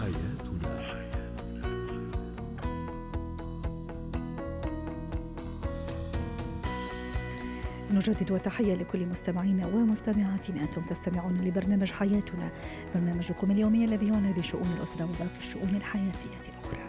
حياتنا. نجدد التحية لكل مستمعينا ومستمعاتنا. أنتم تستمعون لبرنامج حياتنا برنامجكم اليومي الذي يعنى بشؤون الأسرة وباقي الشؤون الحياتية الأخرى.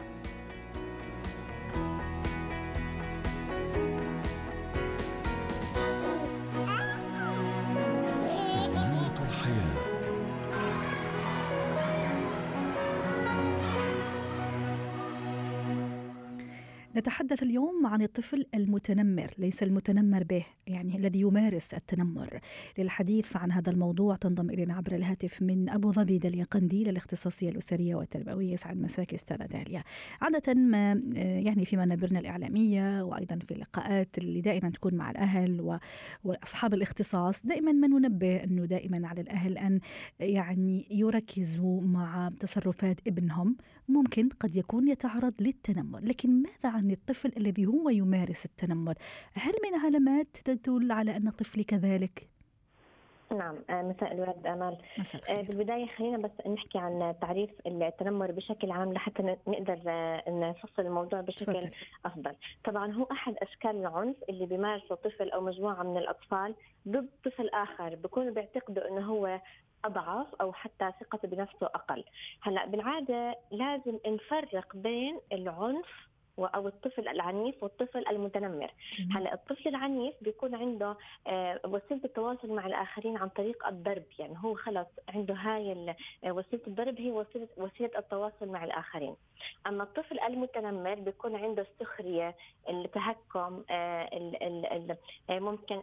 نتحدث اليوم عن الطفل المتنمر ليس المتنمر به يعني الذي يمارس التنمر. للحديث عن هذا الموضوع تنضم إلينا عبر الهاتف من أبو ظبي داليا قنديل الاختصاصية الأسرية والتربوية يسعد مساك أستاذة داليا. عادة ما يعني في منابرنا الإعلامية وأيضا في اللقاءات اللي دائما تكون مع الأهل وأصحاب الاختصاص دائما ما ننبه أنه دائما على الأهل أن يعني يركزوا مع تصرفات ابنهم. ممكن قد يكون يتعرض للتنمر لكن ماذا عن الطفل الذي هو يمارس التنمر. هل من علامات تدل على أن الطفل كذلك؟ نعم آه، مساء الورد آمال. مساء آه، بالبداية خلينا بس نحكي عن تعريف التنمر بشكل عام لحتى نقدر آه، نفصل الموضوع بشكل فتح. أفضل. طبعا هو أحد أشكال العنف اللي بيمارسه طفل أو مجموعة من الأطفال ضد طفل آخر بيكونوا بيعتقدوا إنه هو أضعف أو حتى ثقته بنفسه أقل. هلأ بالعادة لازم نفرق بين العنف أو الطفل العنيف والطفل المتنمر. هلا الطفل العنيف بيكون عنده آه، وسيلة التواصل مع الآخرين عن طريق الضرب. يعني هو خلص عنده هاي آه، وسيلة الضرب هي وسيلة وسيلة التواصل مع الآخرين. أما الطفل المتنمر بيكون عنده السخرية التهكم آه، ممكن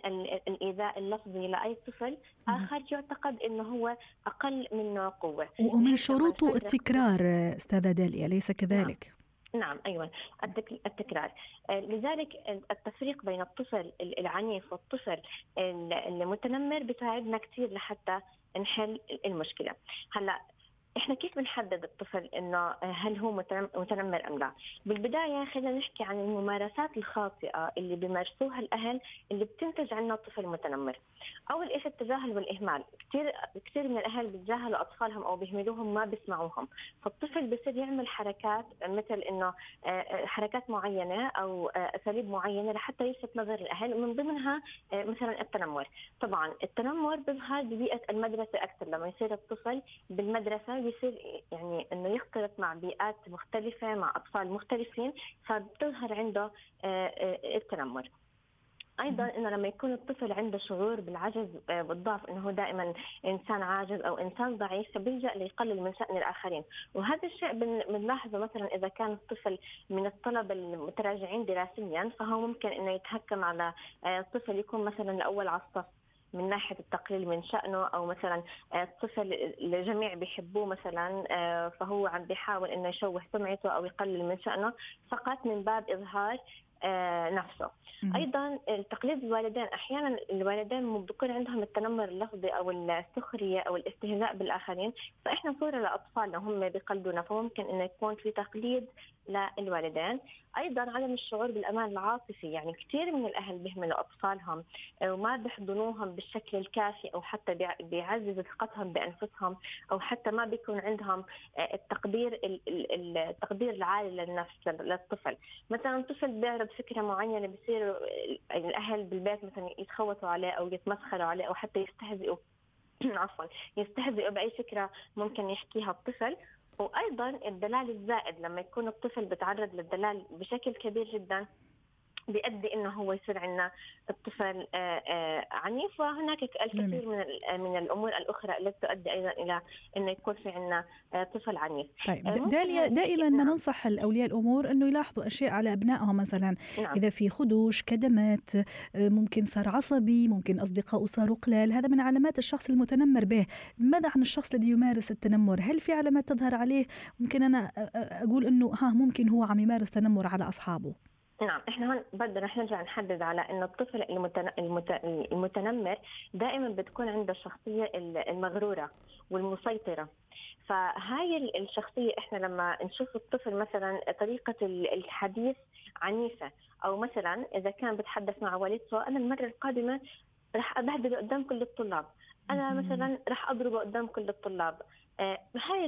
الإيذاء اللفظي لأي طفل. آخر يعتقد إنه هو أقل منه قوة. ومن شروطه التكرار أستاذة داليا ليس كذلك؟ نعم. نعم أيوه التكرار. آه، لذلك التفريق بين الطفل العنيف والطفل المتنمر بيساعدنا كثير لحتى نحل المشكلة. هلأ إحنا كيف بنحدد الطفل إنه هل هو متنمر أم لا؟ بالبداية خلينا نحكي عن الممارسات الخاطئة اللي بيمارسوها الأهل اللي بتنتج عنها الطفل المتنمر. أول شيء التجاهل والإهمال، كثير كثير من الأهل بيتجاهلوا أطفالهم أو بيهملوهم ما بيسمعوهم، فالطفل بصير يعمل حركات مثل إنه آه، آه، حركات معينة أو آه، أساليب معينة لحتى يلفت نظر الأهل ومن ضمنها مثلا التنمر. طبعا التنمر بيظهر ببيئة المدرسة أكثر لما يصير الطفل بالمدرسة بيصير يعني إنه يختلط مع بيئات مختلفة مع أطفال مختلفين فبتظهر عنده آه، آه، التنمر. أيضا إنه لما يكون الطفل عنده شعور بالعجز والضعف آه، إنه هو دائما إنسان عاجز أو إنسان ضعيف فبيلجأ ليقلل من شأن الآخرين. وهذا الشيء بنلاحظه مثلا إذا كان الطفل من الطلبة المتراجعين دراسيا فهو ممكن إنه يتهكم على طفل يكون مثلا الأول على الصف من ناحية التقليل من شأنه أو مثلا الطفل آه، الجميع بيحبوه مثلا آه، فهو عم بيحاول إنه يشوه سمعته أو يقلل من شأنه. فقط من باب إظهار نفسه. أيضا تقليد الوالدين أحيانا الوالدين بيكون عندهم التنمر اللفظي أو السخرية أو الاستهزاء بالآخرين فإحنا صوره لأطفالنا هم بيقلدونا فممكن إنه يكون في تقليد للوالدين. أيضا عدم الشعور بالأمان العاطفي يعني كثير من الأهل بيهملوا أطفالهم وما بيحضنوهم بالشكل الكافي أو حتى بيعززوا ثقتهم بأنفسهم أو حتى ما بيكون عندهم آه، التقدير التقدير العالي للنفس للطفل. مثلا طفل بيعرض فكرة معينة بصير الأهل بالبيت مثلا يتخوتوا عليه أو يتمسخروا عليه أو حتى يستهزئوا. عفوا يستهزئوا بأي فكرة ممكن يحكيها الطفل. وأيضا الدلال الزائد لما يكون الطفل بتعرض للدلال بشكل كبير جدا. بيؤدي إنه هو يصير عندنا الطفل آه، آه، عنيف. وهناك الكثير من من الأمور الأخرى التي تؤدي أيضا إلى إنه يكون في عندنا آه، طفل عنيف. طيب داليا دائما ما نعم. ننصح الأولياء الأمور إنه يلاحظوا أشياء على أبنائهم مثلا نعم. إذا في خدوش كدمات ممكن صار عصبي ممكن اصدقائه صاروا قلال هذا من علامات الشخص المتنمر به. ماذا عن الشخص الذي يمارس التنمر؟ هل في علامات تظهر عليه؟ ممكن أنا أقول إنه ها ممكن هو عم يمارس تنمر على أصحابه. نعم إحنا هون بدنا رح نرجع نحدد على إنه الطفل المتنمر دائما بتكون عنده الشخصية المغرورة والمسيطرة. فهاي الشخصية إحنا لما نشوف الطفل مثلا طريقة الحديث عنيفة أو مثلا إذا كان بتحدث مع والدته أنا المرة القادمة رح أبهدله قدام كل الطلاب أنا مثلا رح أضربه قدام كل الطلاب. هاي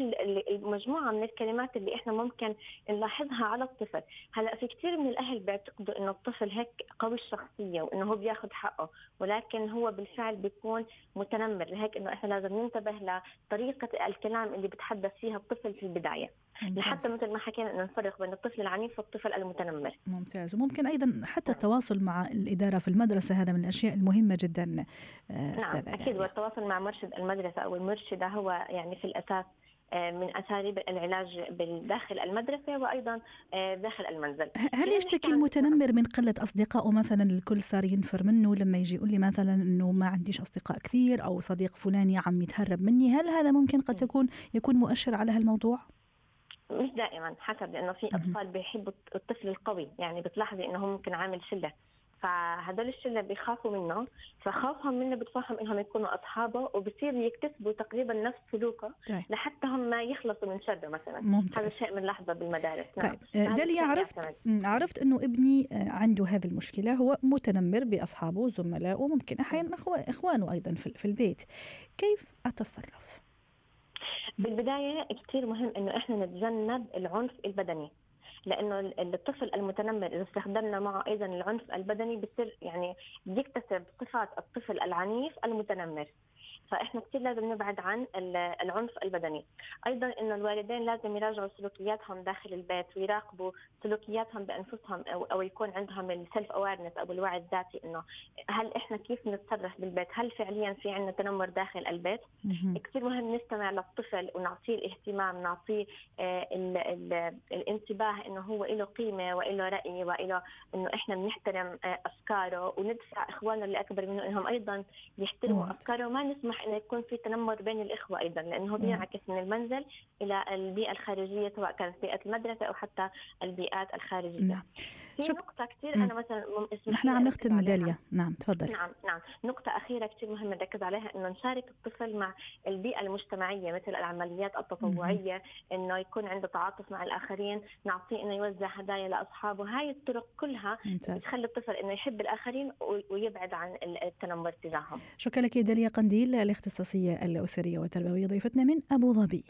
المجموعة من الكلمات اللي إحنا ممكن نلاحظها على الطفل. هلأ في كثير من الأهل بيعتقدوا إنه الطفل هيك قوي الشخصية وإنه هو بياخذ حقه ولكن هو بالفعل بيكون متنمر لهيك إنه إحنا لازم ننتبه لطريقة الكلام اللي بتحدث فيها الطفل في البداية. ممتاز. لحتى مثل ما حكينا إنه نفرق بين الطفل العنيف والطفل المتنمر ممتاز وممكن أيضا حتى التواصل مع الإدارة في المدرسة هذا من الأشياء المهمة جدا آه، نعم أكيد والتواصل مع مرشد المدرسة أو المرشدة هو يعني في الأساس آه، من أساليب العلاج بالداخل المدرسة وأيضا آه، داخل المنزل. هل يشتكي المتنمر من قلة أصدقائه مثلا الكل صار ينفر منه لما يجي يقول لي مثلا إنه ما عنديش أصدقاء كثير أو صديق فلاني عم يتهرب مني، هل هذا ممكن قد تكون يكون مؤشر على هالموضوع؟ مش دائما حسب لأنه في أطفال بيحبوا الطفل القوي يعني بتلاحظي إنه هو ممكن عامل شلة فهدول الشلة بيخافوا منه فخوفهم منه بتفهم إنهم يكونوا أصحابه وبصير يكتسبوا تقريبا نفس سلوكه طيب. لحتى هم ما يخلصوا من شره مثلا ممتاز. هذا شيء بنلاحظه بالمدارس نعم. طيب نعم. داليا عرفت عرفت إنه ابني آه، عنده هذه المشكلة هو متنمر بأصحابه وزملائه ممكن أحيانا إخوانه أيضا في البيت كيف أتصرف بالبداية كثير مهم إنه إحنا نتجنب العنف البدني لأنه الطفل المتنمر إذا استخدمنا معه أيضا العنف البدني بصير يعني بيكتسب صفات الطفل العنيف المتنمر. فإحنا كثير لازم نبعد عن العنف البدني. أيضا إنه الوالدين لازم يراجعوا سلوكياتهم داخل البيت ويراقبوا سلوكياتهم بأنفسهم أو, أو يكون عندهم السلف اويرنس أو الوعي الذاتي إنه هل إحنا كيف نتصرف بالبيت؟ هل فعليا في عندنا تنمر داخل البيت؟ كثير مهم نستمع للطفل ونعطيه الاهتمام نعطيه آه، الانتباه إنه هو له قيمة وله رأي وله إنه إحنا بنحترم آه، أفكاره وندفع إخواننا اللي اكبر منه إنهم أيضا يحترموا أفكاره وما نسمح يسمح إنه يكون في تنمر بين الإخوة أيضا لأنه بينعكس من المنزل إلى البيئة الخارجية سواء كانت بيئة المدرسة أو حتى البيئات الخارجية. نعم. في شك... نقطة كثير أنا مثلا نحن عم نختم ميداليا. نعم تفضل. نعم نعم. نقطة أخيرة كثير مهمة نركز عليها إنه نشارك الطفل مع البيئة المجتمعية مثل العمليات التطوعية إنه يكون عنده تعاطف مع الآخرين نعطيه إنه يوزع هدايا لأصحابه. هاي الطرق كلها ممتاز. بتخلي الطفل إنه يحب الآخرين ويبعد عن التنمر تجاههم. شكرا لك داليا قنديل. الاختصاصية الأسرية والتربوية ضيفتنا من أبو ظبي.